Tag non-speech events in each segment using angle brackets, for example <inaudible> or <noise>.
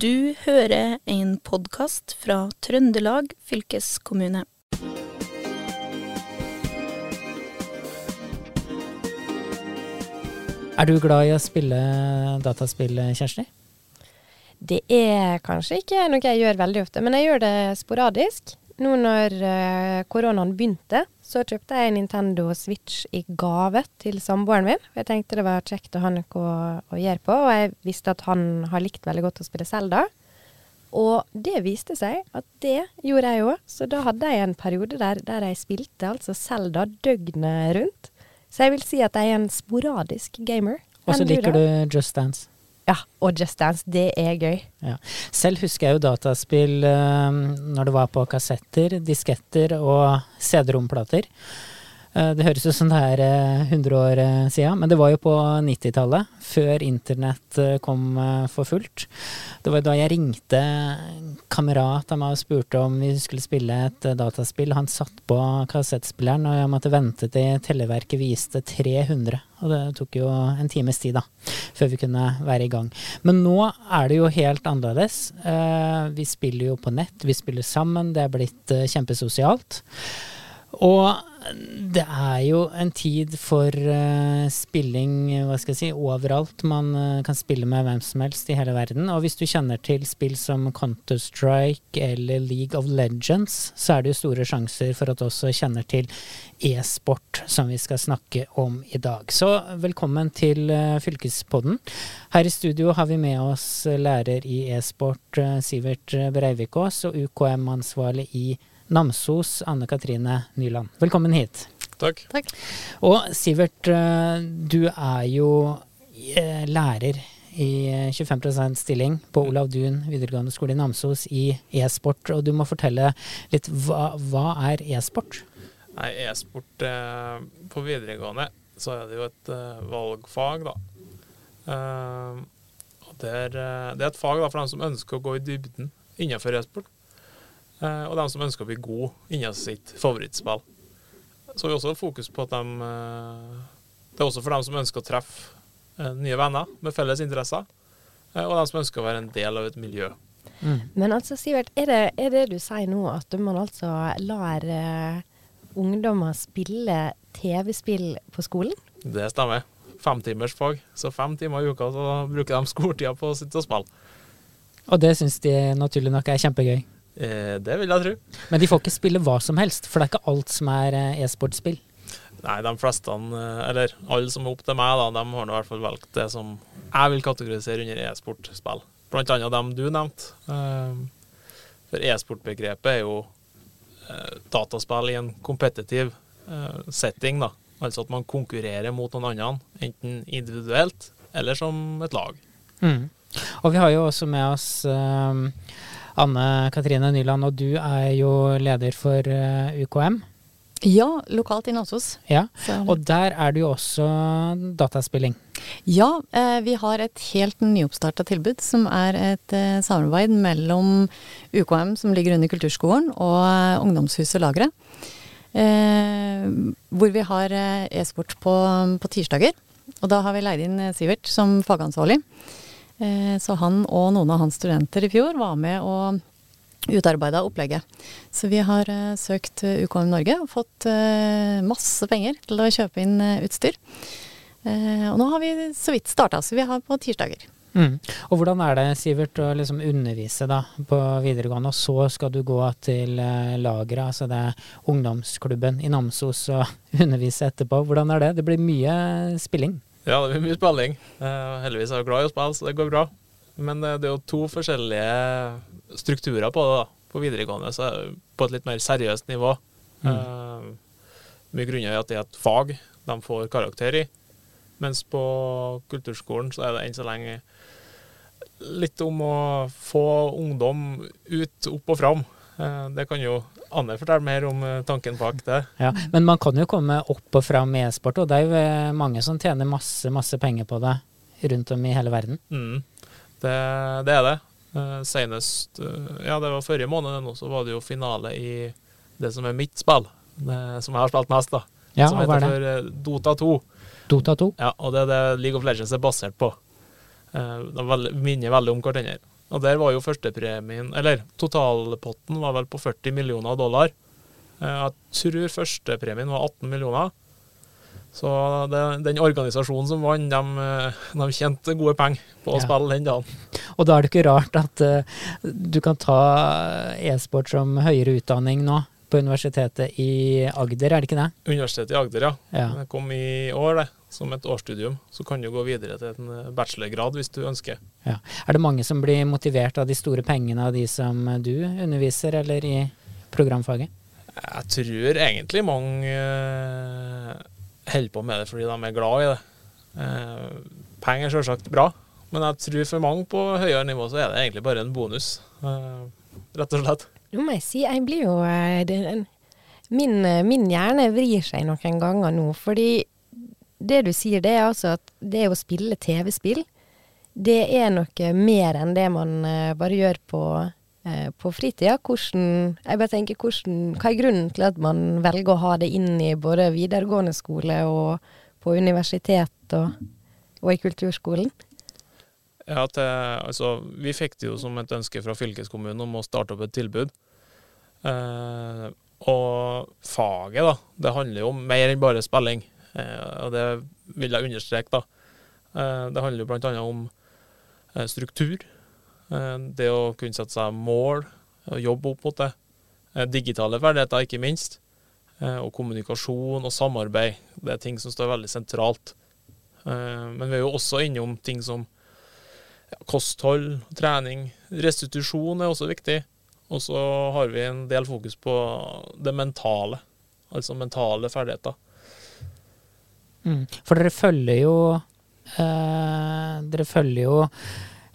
Du hører en podkast fra Trøndelag fylkeskommune. Er du glad i å spille dataspill, Kjersti? Det er kanskje ikke noe jeg gjør veldig ofte, men jeg gjør det sporadisk. Nå når uh, koronaen begynte, så kjøpte jeg Nintendo Switch i gave til samboeren min. Jeg tenkte det var kjekt å ha noe å, gjøre på, og jeg visste at han har likt veldig godt å spille Zelda. Og det viste seg at det gjorde jeg òg, så da hadde jeg en periode der, der jeg spilte altså Zelda døgnet rundt. Så jeg vil si at jeg er en sporadisk gamer. Og så liker du Just Dance. Ja, og Just Dance, det er gøy. Ja. Selv husker jeg jo dataspill uh, når det var på kassetter, disketter og CD-romplater. Uh, det høres ut som det er uh, 100 år uh, siden, men det var jo på 90-tallet, før internett kom for fullt. Det var da jeg ringte kamerat av meg og spurte om vi skulle spille et dataspill. Han satt på kassettspilleren, og jeg måtte vente til Televerket viste 300. Og det tok jo en times tid, da, før vi kunne være i gang. Men nå er det jo helt annerledes. Vi spiller jo på nett, vi spiller sammen, det er blitt kjempesosialt. Og det er jo en tid for uh, spilling hva skal jeg si, overalt. Man uh, kan spille med hvem som helst i hele verden. Og hvis du kjenner til spill som Counter-Strike eller League of Legends, så er det jo store sjanser for at du også kjenner til e-sport, som vi skal snakke om i dag. Så velkommen til uh, Fylkespodden. Her i studio har vi med oss lærer i e-sport Sivert Breivikås og UKM-ansvarlig i Namsos, Anne Katrine Nyland. Velkommen hit. Takk. Takk. Og Sivert, du er jo lærer i 25% stilling på Olav Duun videregående skole i Namsos i e-sport, og du må fortelle litt hva, hva er e-sport? Nei, e-sport eh, på videregående så er det jo et eh, valgfag, da. Eh, det, er, det er et fag da, for dem som ønsker å gå i dybden innenfor e-sport. Uh, og de som ønsker å bli gode innen sitt favorittspill. Så har vi også fokus på at de uh, Det er også for dem som ønsker å treffe uh, nye venner med felles interesser, og de som ønsker å være en del av et miljø. Mm. Men altså, Sivert, er det, er det, du sier nå, at man altså lar ungdommer spille TV-spill på skolen? Det stemmer. Femtimersfag. Så fem timer i uka så bruker de skoletida på å sitte og spille. Og det syns de naturlig nok er kjempegøy? Eh, det vil jeg tro. Men de får ikke spille hva som helst, for det er ikke alt som er e-sportspill? Nei, de fleste, eller alle som er opp til meg, da, de har i hvert fall valgt det som jeg vil kategorisere under e-sportspill. Blant annet dem du nevnte. For e-sportbegrepet er jo dataspill i en kompetitiv setting, da. Altså at man konkurrerer mot noen andre, enten individuelt eller som et lag. Mm. Og vi har jo også med oss Anne Katrine Nyland, og du er jo leder for uh, UKM. Ja, lokalt i Namsos. Ja, og der er det jo også dataspilling. Ja, eh, vi har et helt nyoppstarta tilbud som er et eh, samarbeid mellom UKM, som ligger under Kulturskolen, og eh, Ungdomshuset Lageret. Eh, hvor vi har e-sport på, på tirsdager. Og da har vi leid inn Sivert som fagansvarlig. Så han og noen av hans studenter i fjor var med og utarbeida opplegget. Så vi har uh, søkt UKM Norge og fått masse penger til å kjøpe inn utstyr. og nå har vi så vidt starta, så vi har på tirsdager. Mm. Og hvordan er det, Sivert, å liksom undervise da på videregående, og så skal du gå til lageret, altså det ungdomsklubben i Namsos, og <laughs> undervise etterpå. Hvordan er det? Det blir mye spilling? Ja, det blir mye spilling. heldigvis er jeg glad i å spille, så det går bra. Men det er jo to forskjellige strukturer på det. da. På videregående så er det på et litt mer seriøst nivå. Mm. Uh, mye grunner i at det er et fag de får karakter i. Mens på kulturskolen så er det enn så lenge litt om å få ungdom ut, opp og fram. Det kan jo Anne fortelle mer om tanken bak det. Ja, Men man kan jo komme opp og fram med e-sport, og det er jo mange som tjener masse, masse penger på det rundt om i hele verden. Mm. Det, det er det. Uh, senest Ja, det var forrige måned nå, så var det jo finale i det som er mitt spill, det, som jeg har spilt mest, da. Ja, som heter for Dota 2. Dota 2? Ja, og det er det League of Legends er basert på. Det de minner veldig om hverandre. Og der var jo førstepremien Eller totalpotten var vel på 40 millioner dollar. Eh, Jeg tror førstepremien var 18 millioner. Så det, den organisasjonen som vant, de, eh, de tjente gode penger på å Ja. spille den dagen. Og da er det ikke rart at uh, du kan ta e-sport som høyere utdanning nå på Universitetet i Agder, er det ikke det? Universitetet i Agder, ja. Ja. Det kom i år, det. Som et årsstudium. Så kan du gå videre til en eh, bachelorgrad hvis du ønsker. ja. Er det mange som blir motivert av de store pengene av de som du underviser, eller i programfaget? Jeg tror egentlig mange eh, holder på med det fordi de er glad i det. Eh, penger er selvsagt bra, men jeg tror for mange på høyere nivå så er det egentlig bare en bonus. Eh, rett og slett. Nå må jeg si, jeg blir jo eh, det, en- min, eh, min hjerne vrir seg noen ganger nå, fordi det du sier, det er altså at det å spille TV-spill, det er noe mer enn det man eh, bare gjør på, eh, på fritida. Hvordan, jeg bare tenker, hvordan, hva er grunnen til at man velger å ha det inn i både videregående skole og på universitet og, og i kulturskolen? Ja, til, altså, vi fikk det jo som et ønske fra fylkeskommunen om å starte opp et tilbud. Eh, og faget, da, det handler jo om mer enn bare spilling. Eh, og det vil jeg understreke, da. Eh, det handler jo annet om eh, struktur. Det å kunne sette seg mål og jobbe opp mot det. Digitale ferdigheter, ikke minst. Og kommunikasjon og samarbeid. Det er ting som står veldig sentralt. Men vi er jo også innom ting som kosthold, trening, restitusjon er også viktig. Og så har vi en del fokus på det mentale, altså mentale ferdigheter. Mm. For dere følger jo eh, Dere følger jo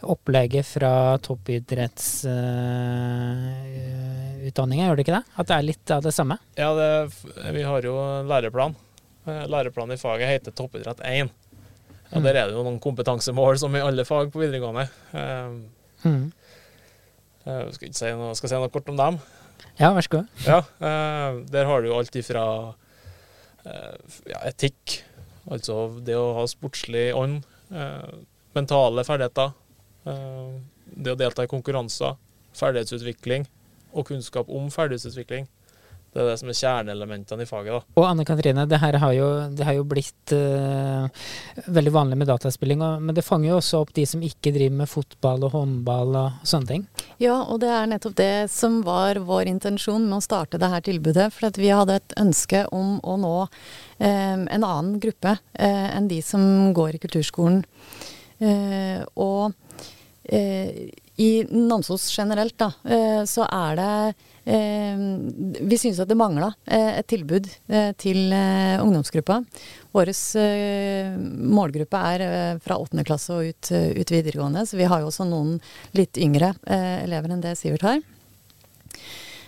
opplegget fra toppidrettsutdanninga, gjør det ikke det? At det er litt av det samme? Ja, det, vi har jo læreplan. Eh, Læreplanen i faget heter Toppidrett 1. Ja. Der er det jo noen kompetansemål som i alle fag på videregående. Eh, Mm. Jeg skal ikke si noe, skal si noe kort om dem. Ja, vær så god. Ja, eh, der har du alt ifra eh, ja, etikk, altså det å ha sportslig ånd, eh, mentale ferdigheter, eh, det å delta i konkurranser, ferdighetsutvikling og kunnskap om ferdighetsutvikling. Det er det som er kjerneelementene i faget. da. Og Anne Katrine, det her har jo, det har jo blitt uh, veldig vanlig med dataspilling, og, men det fanger jo også opp de som ikke driver med fotball og håndball og sånne ting. Ja, og det er nettopp det som var vår intensjon med å starte det her tilbudet. For at vi hadde et ønske om å nå uh, en annen gruppe uh, enn de som går i kulturskolen. Eh, og eh, i Namsos generelt, da, eh, så er det eh, Vi syns at det mangla eh, et tilbud til ungdomsgruppa. Vår målgruppe er fra åttende klasse og ut, ut videregående, så vi har jo også noen litt yngre elever enn det Sivert har.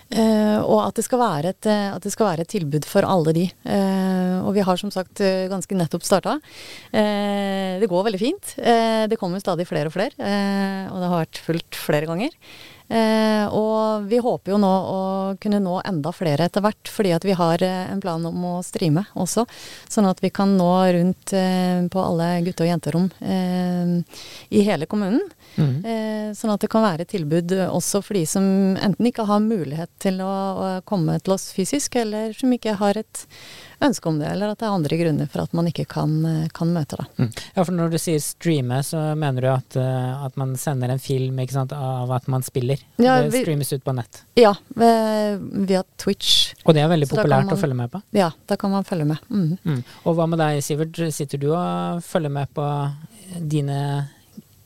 Eh, og at det, et, eh, at det skal være et tilbud for alle de. Eh, og vi har som sagt ganske nettopp starta. Det går veldig fint. Det kommer stadig flere og flere, og det har vært fullt flere ganger. Eh, og vi håper jo nå å kunne nå enda flere etter hvert, fordi at vi har eh, en plan om å streame også. Sånn at vi kan nå rundt eh, på alle gutte- og jenterom i hele kommunen. Mm. Sånn at det kan være tilbud også for de som enten ikke har mulighet til å komme til oss fysisk, eller som ikke har et ønske om det, eller at det er andre grunner for at man ikke kan, eh, kan møte. det. Mm. Ja, for når du sier streame, så mener du at, eh, at man sender en film ikke sant, av at man spiller? Ja, det vi- streames ut på nett. Ja, eh, via Twitch. Og det er veldig Så populært man- å følge med på. Ja, da kan man følge med. Mm. Mm. Og hva med deg, Sivert? Sitter du og følger med på dine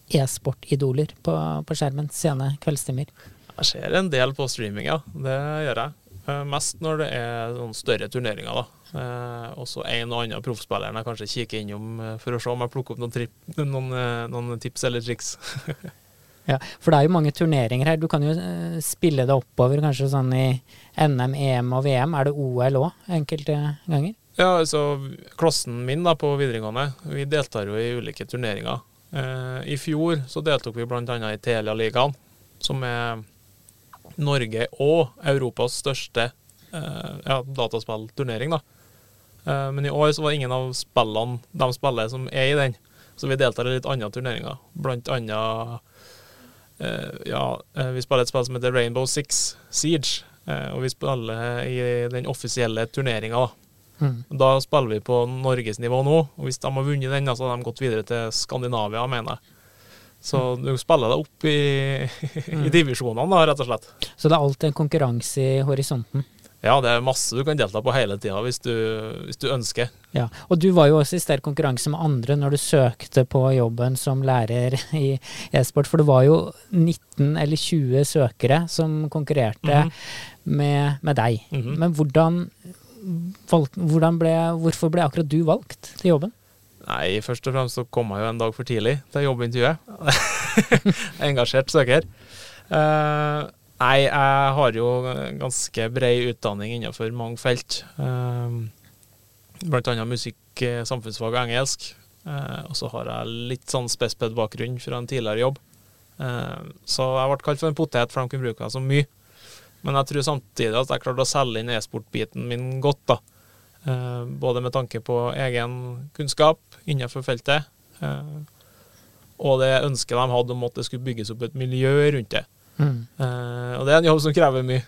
e-sportidoler på, på skjermen sene kveldstimer? Jeg ser en del på streaming, ja. Det gjør jeg. Eh, Mest når det er noen større turneringer, da. Eh, og så en og annen proffspiller jeg kanskje kikker innom eh, for å se om jeg plukker opp noen, trip, noen, eh, noen tips eller triks. <laughs> Ja, for det er jo mange turneringer her. Du kan jo spille det oppover, kanskje sånn i NM, EM og VM. Er det OL òg enkelte ganger? Ja, altså klassen min da på videregående, vi deltar jo i ulike turneringer. Eh, I fjor så deltok vi bl.a. i Telia-ligaen, som er Norge og Europas største eh, ja, dataspillturnering. da. Eh, men i år så var ingen av spillene de spiller som er i den, så vi deltar i litt andre turneringer. Blant annet Eh, ja, eh, vi spiller et spill som heter Rainbow Six Siege, eh, og vi spiller i den offisielle turneringa. Da. Mm. da spiller vi på norgesnivå nå, og hvis de har vunnet den, så har de gått videre til Skandinavia, mener jeg. Så du spiller deg opp i, <laughs> i divisjonene, da, rett og slett. Så det er alltid en konkurranse i horisonten. Ja, det er masse du kan delta på hele tida hvis, hvis, du ønsker. Ja, Og du var jo også i sterk konkurranse med andre når du søkte på jobben som lærer i e-sport, for det var jo 19 eller 20 søkere som konkurrerte mm -hmm. med, med, deg. Mm -hmm. Men hvordan, hvordan ble, hvorfor ble akkurat du valgt til jobben? Nei, først og fremst så kom jeg jo en dag for tidlig til jobbintervjuet. <laughs> Engasjert søker. Uh, Nei, jeg har jo ganske bred utdanning innenfor mange felt. Uh, blant annet musikk, eh, samfunnsfag og engelsk. Uh, og så har jeg litt sånn spesped-bakgrunn fra en tidligere jobb. Så jeg ble kalt for en potet, for de kunne bruke meg så mye. Men jeg tror samtidig at jeg klarte å selge inn e-sport-biten min godt. da. Både med tanke på egen kunnskap innenfor feltet, og det ønsket de hadde om at det skulle bygges opp et miljø rundt det. Mm. Uh, og det er en jobb som krever mye.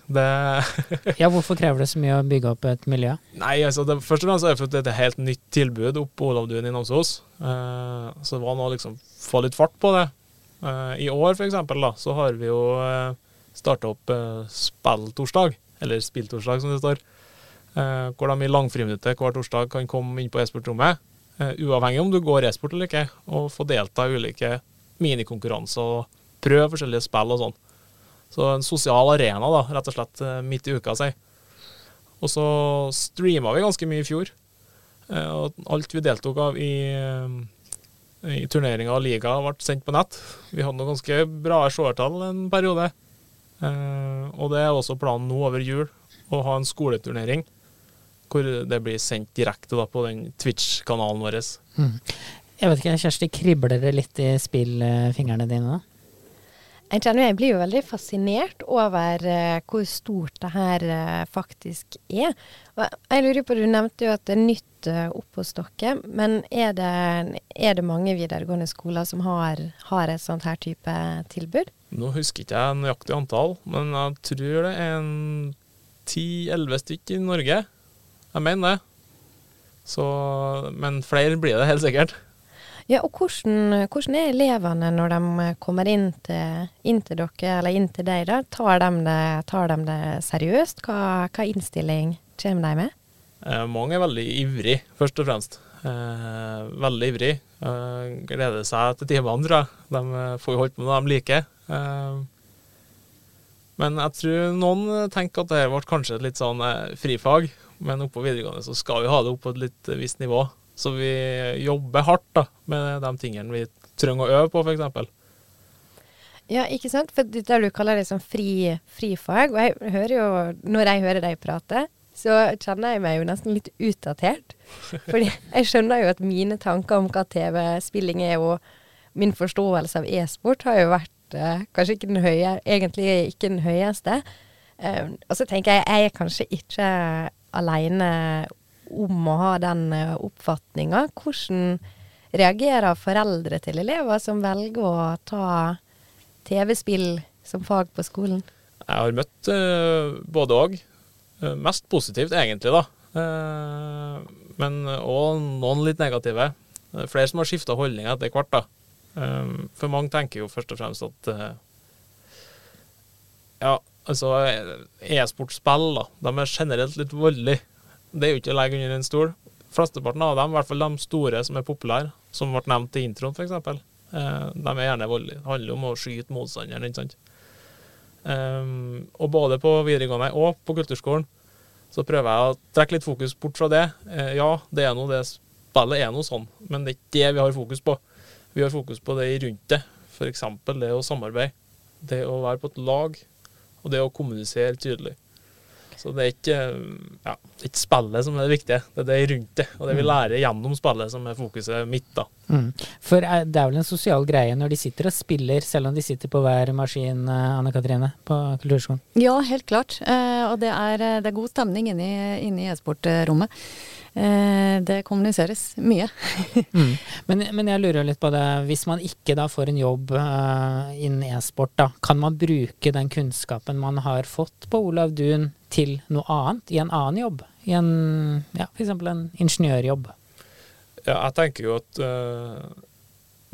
<laughs> ja, Hvorfor krever det så mye å bygge opp et miljø? Nei, altså det, Først og fremst er det fordi det er et helt nytt tilbud oppe på Olavduen i Namsos. Uh, så det var nå liksom få litt fart på det. Uh, I år for eksempel, da, så har vi jo uh, starta opp uh, spilltorsdag, eller spilltorsdag som det står. Hvor de i langfriminuttet hver torsdag kan komme inn på e-sportrommet, uavhengig om du går e-sport eller ikke, og få delta i ulike minikonkurranser og prøve forskjellige spill og sånn. Så en sosial arena, da, rett og slett, eh, midt i uka si. Og så streama vi ganske mye i fjor. Eh, og alt vi deltok av i, eh, i turneringer og liga, ble sendt på nett. Vi hadde noen ganske bra seertall en periode. Og det er også planen nå over jul, å ha en skoleturnering hvor det blir sendt direkte da, på den Twitch-kanalen vår. Mm. Jeg vet ikke, Kjersti, kribler det litt i spillfingrene dine da? Jeg kjenner jeg blir jo veldig fascinert over uh, hvor stort det her uh, faktisk er. Og jeg lurer på, Du nevnte jo at det er nytt uh, opp hos dere, men er det, er det, mange videregående skoler som har, har et sånt her type tilbud? Nå husker ikke jeg nøyaktig antall, men jeg tror det er en ti-elleve stykker i Norge. Jeg mener det. Så, men flere blir det helt sikkert. Ja, og hvordan, hvordan, er elevene når de kommer inn til, inn til, dere, eller inn til deg? da? Tar de det, tar de det seriøst? Hva, hva, innstilling kommer de med? Eh, mange er veldig ivrig, først og fremst. Eh, veldig ivrig. Eh, gleder seg til timene, tror jeg. De eh, får jo holdt på med det de liker. Eh, men jeg tror noen tenker at det ble kanskje et litt sånn eh, frifag. Men oppå videregående så skal vi ha det opp på et litt visst nivå. Så vi jobber hardt da, med de tingene vi trenger å øve på, f.eks. Ja, ikke sant. For det du kaller det som fri, frifag. Og jeg hører jo, når jeg hører deg prate, så kjenner jeg meg jo nesten litt utdatert. <laughs> Fordi jeg skjønner jo at mine tanker om hva TV-spilling er, og min forståelse av e-sport har jo vært eh, kanskje ikke den høye, egentlig ikke den høyeste. Um, og så tenker jeg jeg er kanskje ikke aleine om å ha den uh, oppfatninga. Hvordan reagerer foreldre til elever som velger å ta TV-spill som fag på skolen? Jeg har møtt uh, både òg. Uh, mest positivt, egentlig, da. Uh, men òg noen litt negative. Flere som har skifta holdning etter hvert. da. for mange tenker jo først og fremst at ja, altså e-sportspill da, de er generelt litt voldelige. Det er jo ikke å legge under en stol. Flesteparten av dem, i hvert fall de store som er populære, som ble nevnt i introen f.eks., eh, de er gjerne voldelige. Det handler om å skyte motstanderen, ikke sant. Um, og både på videregående og på kulturskolen så prøver jeg å trekke litt fokus bort fra det. Uh, ja, det er noe det spillet er noe sånn, men det er ikke det vi har fokus på. Vi har fokus på det rundt det. F.eks. det å samarbeide. Det å være på et lag, og det å kommunisere tydelig. Så det er ikke Ja, det er ikke spillet som er det viktige, det er det rundt det. Og det vi lærer gjennom spillet som er fokuset mitt, da. Mm. For eh, det er vel en sosial greie når de sitter og spiller, selv om de sitter på hver maskin, eh, Anne Katrine, på Kulturskolen? Ja, helt klart. Eh, og det er, det er, god stemning inne i, e-sportrommet. Eh, det kommuniseres mye. <laughs> mm. <laughs> men, men, jeg lurer litt på det, hvis man ikke da får en jobb uh, innen e-sport, da, kan man bruke den kunnskapen man har fått på Olav Duun til noe annet, i en annen jobb? I en ja, f.eks. en ingeniørjobb? Ja, jeg tenker jo at uh,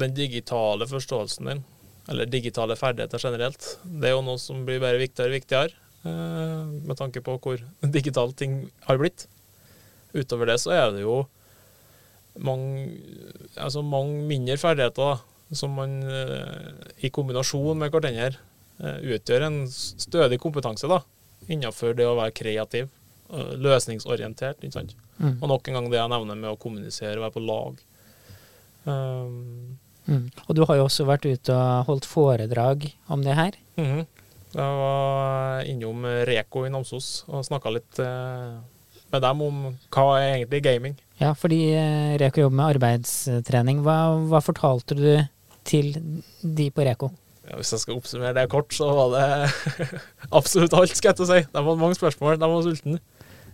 den digitale forståelsen din, eller digitale ferdigheter generelt, det er jo noe som blir bare viktigere og viktigere, uh, med tanke på hvor <laughs> digitale ting har blitt. Utover det så er det jo mange, altså mange mindre ferdigheter da, som man uh, i kombinasjon med hverandre utgjør en stødig kompetanse da, innenfor det å være kreativ løsningsorientert. ikke sant? Mm. Og nok en gang det jeg nevner med å kommunisere og være på lag. Um, mm. Og du har jo også vært ute og holdt foredrag om det her? Mm. Jeg var innom Reko i Namsos og snakka litt eh, med dem om hva er egentlig gaming. Ja, fordi eh, Reko jobber med arbeidstrening. Hva, hva fortalte du til de på Reko? Ja, hvis jeg skal oppsummere det kort, så var det <laughs> absolutt alt, skal jeg til å si. De hadde mange spørsmål, de var sultne.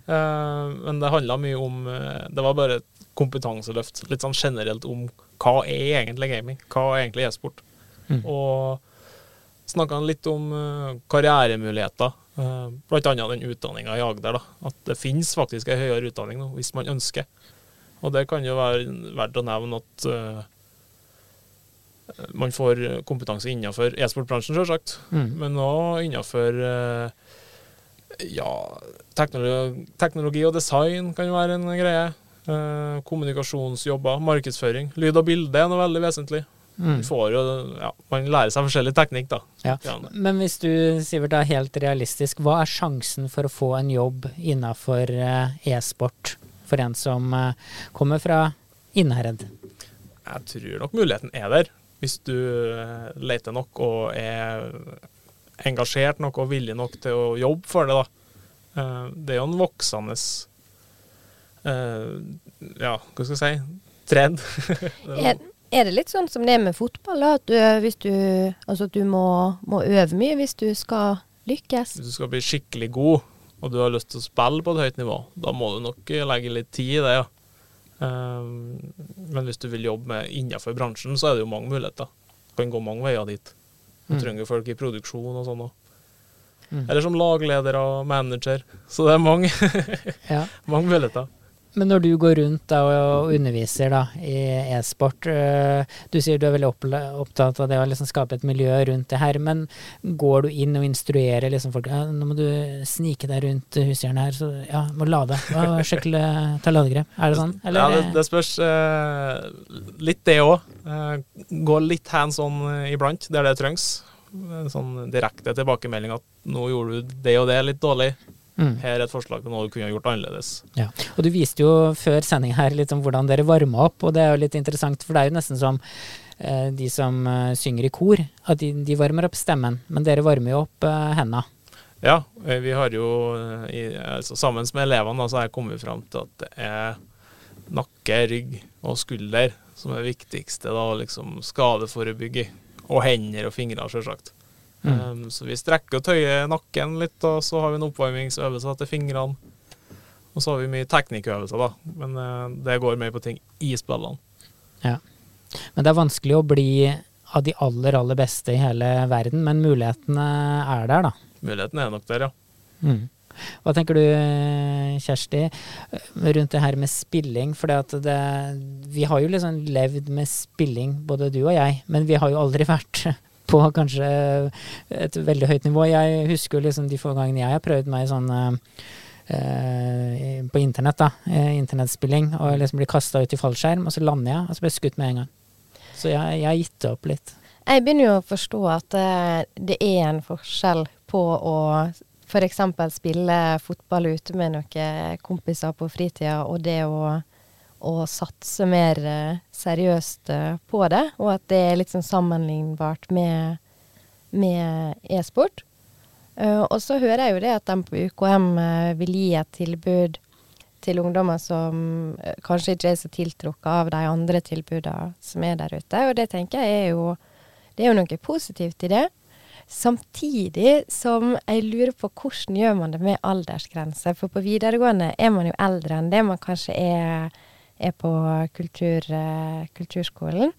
Eh, men det handla mye om eh, Det var bare et kompetanseløft. Litt sånn generelt om hva er egentlig gaming? Hva er egentlig e-sport? Mm. Og snakka litt om eh, karrieremuligheter. Blant annet den utdanninga i Agder. da, At det finnes faktisk en høyere utdanning nå, hvis man ønsker. Og det kan jo være verdt å nevne at man får kompetanse innenfor e-sportbransjen, selvsagt, mm. men òg innenfor uh, ja, teknologi, teknologi, og design kan jo være en greie. Eh, kommunikasjonsjobber, markedsføring. Lyd og bilde er noe veldig vesentlig. Mm. Jo, ja, man lærer seg forskjellig teknikk, da. Ja. Men hvis du, Sivert, er helt realistisk, hva er sjansen for å få en jobb innafor eh, e-sport for en som eh, kommer fra Innherred? Jeg tror nok muligheten er der, hvis du eh, leter nok og er engasjert nok og villig nok til å jobbe for det. da. Eh, det er jo en voksende eh, Ja, hva skal jeg si trend. <laughs> er, er, det litt sånn som det er med fotball, da? At du, hvis du, altså du må, må, øve mye hvis du skal lykkes? Hvis du skal bli skikkelig god, og du har lyst til å spille på et høyt nivå, da må du nok legge litt tid i det. ja. Men hvis du vil jobbe med innenfor bransjen, så er det jo mange muligheter. Du kan gå mange veier dit. Du mm. trenger folk i produksjon og sånn òg. Mm. Eller som lagleder og manager. Så det er mange, <laughs> ja. mange muligheter. Men når du går rundt da, og underviser da, i e-sport, øh, du sier du er veldig opptatt av det å liksom skape et miljø rundt det her, men går du inn og instruerer liksom folk ja, nå må du snike deg rundt hushjørnet her, så ja, må lade. Ja, sjekk ta ladegrep. Er det sånn? Eller? Ja, det, det spørs eh, litt det òg. Eh, gå litt hands on eh, iblant der det trengs. Sånn direkte tilbakemelding at nå gjorde du det og det litt dårlig. Mm. Her er et forslag til noe du kunne gjort annerledes. Ja, og Du viste jo før sending her litt om hvordan dere varma opp, og det er jo litt interessant, for det er jo nesten som eh, de som eh, synger i kor, at de, de, varmer opp stemmen, men dere varmer jo opp eh, henda. Ja, eh, vi har jo eh, i, altså, sammen med elevene så har jeg kommet fram til at det er nakke, rygg og skulder som er det viktigste. da, liksom Skadeforebygge. Og hender og fingre, selvsagt. Mm. Um, så vi strekker og tøyer nakken litt, og så har vi en oppvarmingsøvelse til fingrene. Og så har vi mye teknikkøvelser, da. Men uh, det går mer på ting i spillene. Ja. Men det er vanskelig å bli av de aller, aller beste i hele verden, men mulighetene er der, da. Mulighetene er nok der, ja. Mm. Hva tenker du, Kjersti, rundt det her med spilling? For vi har jo liksom levd med spilling, både du og jeg, men vi har jo aldri vært på kanskje et veldig høyt nivå. Jeg husker liksom de få gangene jeg har prøvd meg sånn eh, på internett, da, eh, internettspilling, og liksom blir kasta ut i fallskjerm, og så lander jeg, og så blir jeg skutt med en gang. Så jeg, jeg har gitt det opp litt. Jeg begynner jo å forstå at uh, det er en forskjell på å f.eks. spille fotball ute med noen kompiser på fritida, og det å å satse mer uh, seriøst uh, på det, og at det er litt sånn sammenlignbart med, med e-sport. Uh, og så hører jeg jo det at de på UKM vil gi et tilbud til ungdommer som eh, kanskje ikke er så tiltrukket av de andre tilbudene som er der ute. Og det tenker jeg er jo Det er jo noe positivt i det. Samtidig som jeg lurer på hvordan gjør man det med aldersgrense. For på videregående er man jo eldre enn det man kanskje er, er på kultur, eh, kulturskolen.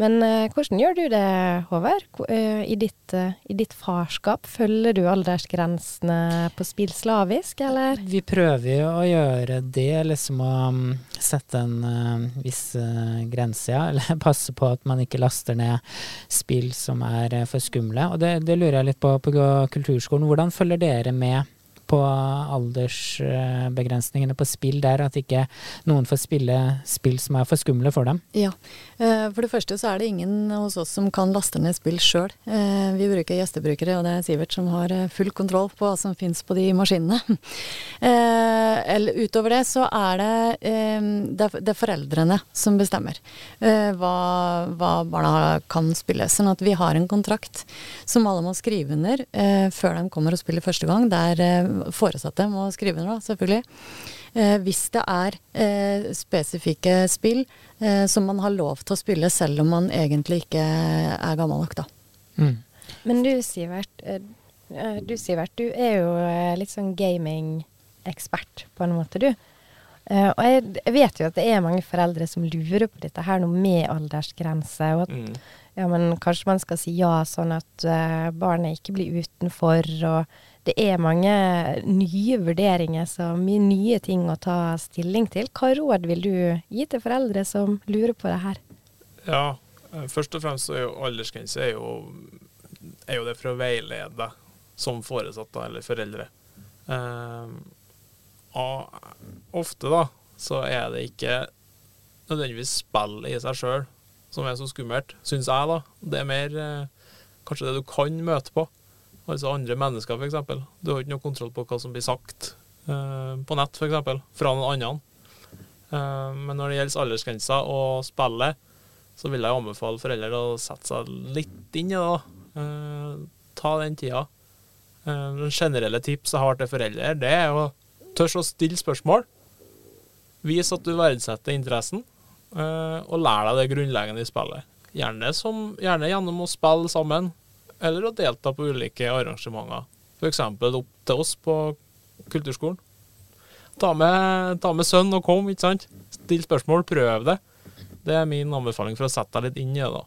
Men eh, hvordan gjør du det, Håvard, eh, i ditt, i ditt farskap? Følger du aldersgrensene på spill slavisk, eller? Vi prøver å gjøre det, liksom å mm, sette en viss grense, ja. <laughs> Eller passe på at man ikke laster ned spill som er for skumle. Og det, det lurer jeg litt på på kulturskolen. Hvordan følger dere med på aldersbegrensningene på spill der, at ikke noen får spille spill som er for skumle for dem? Ja. Eh, For det første så er det ingen hos oss som kan laste ned spill sjøl. Vi bruker gjestebrukere, og det er Sivert som har eh, full kontroll på hva som fins på de maskinene. <laughs> Eh, utover det så er det, eh, det er- foreldrene som bestemmer eh, hva, hva barna kan spille. Sånn at vi har en kontrakt som alle må skrive under eh, før de kommer og spiller første gang. Der eh, foresatte må skrive under, da, selvfølgelig. Eh, hvis det er eh, spesifikke spill eh, som man har lov til å spille selv om man egentlig ikke er gammel nok, da. Mm. Men du, Sivert, du, Sivert, du er jo litt sånn gaming-ekspert, på en måte, du. Uh, Og jeg, jeg vet jo at det er mange foreldre som lurer på dette her nå med aldersgrense, og at Mm. ja, men kanskje man skal si ja, sånn at uh, barnet ikke blir utenfor, og det er mange nye vurderinger, så mye nye ting å ta stilling til. Hva råd vil du gi til foreldre som lurer på det her? Ja, eh, først og fremst så er jo aldersgrense er jo, det for å veilede som foresatte eller foreldre. Eh, og ofte da, så er det ikke nødvendigvis spill i seg sjøl som er så skummelt, syns jeg, da. Det er mer eh, kanskje det du kan møte på. Altså andre mennesker, f.eks. Du har ikke noe kontroll på hva som blir sagt eh, på nett, f.eks., fra noen andre. Eh, men når det gjelder aldersgrenser og spillet, så vil jeg anbefale foreldre å sette seg litt inn i det. Eh, ta den tida. Den generelle tips jeg har til foreldre, det er å tørre å stille spørsmål. Vis at du verdsetter interessen, og lær deg det grunnleggende i spillet. Gjerne, som, gjerne gjennom å spille sammen, eller å delta på ulike arrangementer. F.eks. opp til oss på kulturskolen. Ta med, ta med sønn og kom, ikke sant. Still spørsmål, prøv det. Det er min anbefaling for å sette deg litt inn i det. da.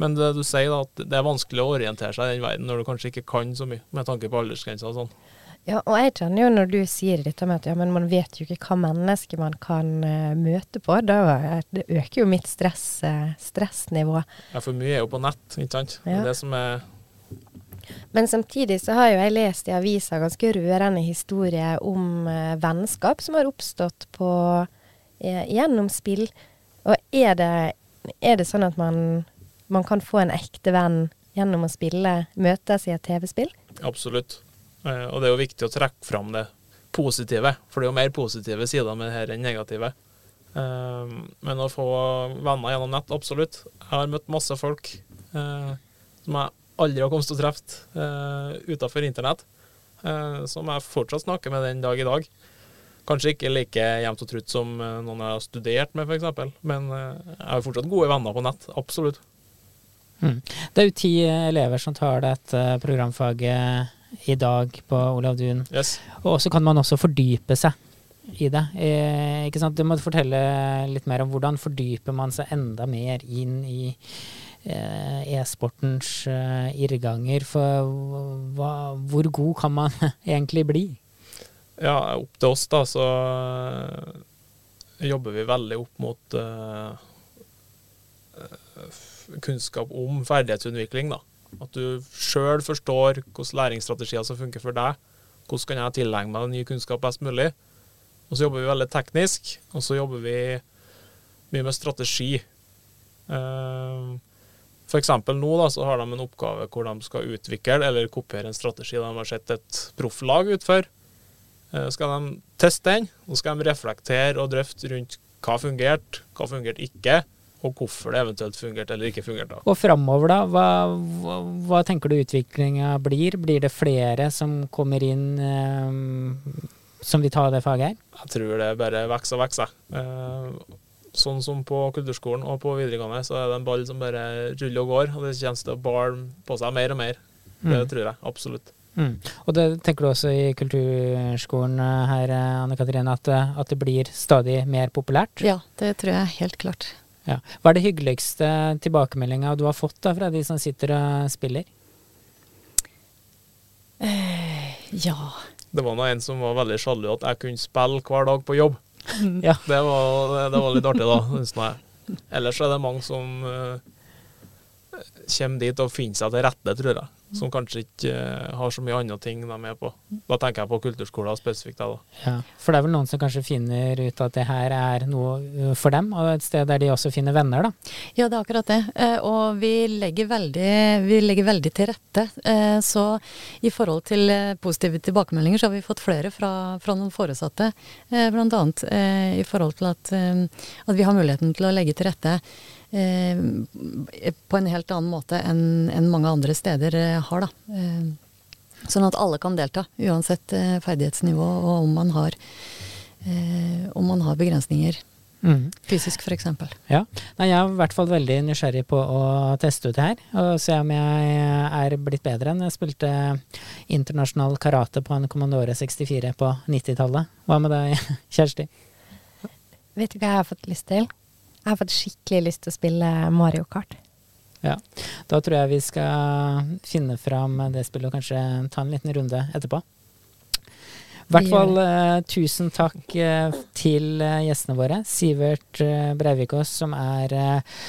Men det du sier, da, at det er vanskelig å orientere seg i den verden når du kanskje ikke kan så mye, med tanke på aldersgrenser og sånn. Ja, og jeg kjenner jo når du sier dette med at ja, men man vet jo ikke hva menneske man kan uh, møte på, da det øker jo mitt stress, uh, stressnivå. Ja, for mye er jo på nett, ikke sant. Det er det som er Men samtidig så har jo jeg lest i avisa ganske rørende historier om uh, vennskap som har oppstått på, gjennom spill. Og er det, er det sånn at man, man kan få en ekte venn gjennom å spille, møtes i et TV-spill? absolutt. Eh, og det er jo viktig å trekke fram det positive, for det er jo mer positive sider med det her enn negative. Eh, men å få venner gjennom nett, absolutt. Jeg har møtt masse folk eh, som jeg aldri har kommet til å treffe utenfor internett, som jeg fortsatt snakker med den dag i dag. Kanskje ikke like jevnt og trutt som noen jeg har studert med, f.eks., men jeg har fortsatt gode venner på nett. Absolutt. Mm. Det er jo ti elever som tar dette programfaget i dag på Olav Duun. Yes. Og så kan man også fordype seg i det. Eh, ikke sant? Du må fortelle litt mer om hvordan fordyper man seg enda mer inn i eh, e-sportens eh, irrganger. For hva, hvor god kan man <laughs> egentlig bli? Ja, opp til oss, da, så øh, jobber vi veldig opp mot øh, kunnskap om ferdighetsutvikling. da. At du sjøl forstår hvilke læringsstrategier som funker for deg. Hvordan kan jeg tilegne meg ny kunnskap best mulig? Og så jobber vi veldig teknisk, og så jobber vi mye med strategi. F.eks. for eksempel nå da, så har de en oppgave hvor de skal utvikle eller kopiere en strategi de har sett et profflag utføre. Eh, skal de teste den, og skal de reflektere og drøfte rundt hva fungerte, hva fungerte ikke, og hvorfor det eventuelt fungerte eller ikke fungerte. Og framover, da? Hva, hva, hva tenker du utviklinga blir? Blir det flere som kommer inn eh, som vil ta det faget her? Jeg tror det bare vokser og vokser. Eh, sånn som på kulturskolen og på videregående, så er det en ball som bare ruller og går, og det kommer til å bale på seg mer og mer. Det Mm. tror jeg absolutt. Mm. Og det tenker du også i kulturskolen eh, her, eh, Anne Katrine, at, at det blir stadig mer populært? Ja, det tror jeg helt klart. Ja. Hva er det hyggeligste tilbakemeldinga du har fått da fra de som sitter og spiller? Ja. Det var nå en som var veldig sjalu at jeg kunne spille hver dag på jobb. Ja. Det var, det, var litt artig, da. Ellers er det mange som eh, kommer dit og finner seg til rette, tror jeg. Som kanskje ikke eh, har så mye andre ting de er med på. Da tenker jeg på kulturskoler spesifikt. Da. Ja, For det er vel noen som kanskje finner ut at det her er noe uh, for dem, og et sted der de også finner venner, da. Ja, det er akkurat det. Eh, Og vi legger veldig, vi legger veldig til rette. Eh, Så i forhold til eh, positive tilbakemeldinger, så har vi fått flere fra, fra noen foresatte. eh, Blant annet eh, i forhold til at, eh, at vi har muligheten til å legge til rette eh, på en helt annen måte enn mange andre steder eh, har, da. Eh, Sånn at alle kan delta, uansett eh, ferdighetsnivå og om man har, eh, om man har begrensninger. Mm. Fysisk, f.eks. Ja. Nei, jeg er i hvert fall veldig nysgjerrig på å teste ut det her, og se om jeg er blitt bedre enn jeg spilte internasjonal karate på en Commandore 64 på 90-tallet. Hva med deg, <laughs> Kjersti? Vet du hva jeg har fått lyst til? Jeg har fått skikkelig lyst til å spille Mario Kart. Ja. Da tror jeg vi skal finne fram det spillet og kanskje ta en liten runde etterpå. I hvert fall eh, tusen takk eh, til eh, gjestene våre. Sivert eh, Breivikås, som er eh,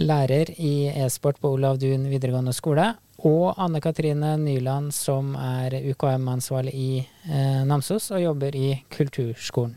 lærer i e-sport på Olav Duun videregående skole. Og Anne Katrine Nyland, som er UKM-ansvarlig i eh, Namsos og jobber i kulturskolen.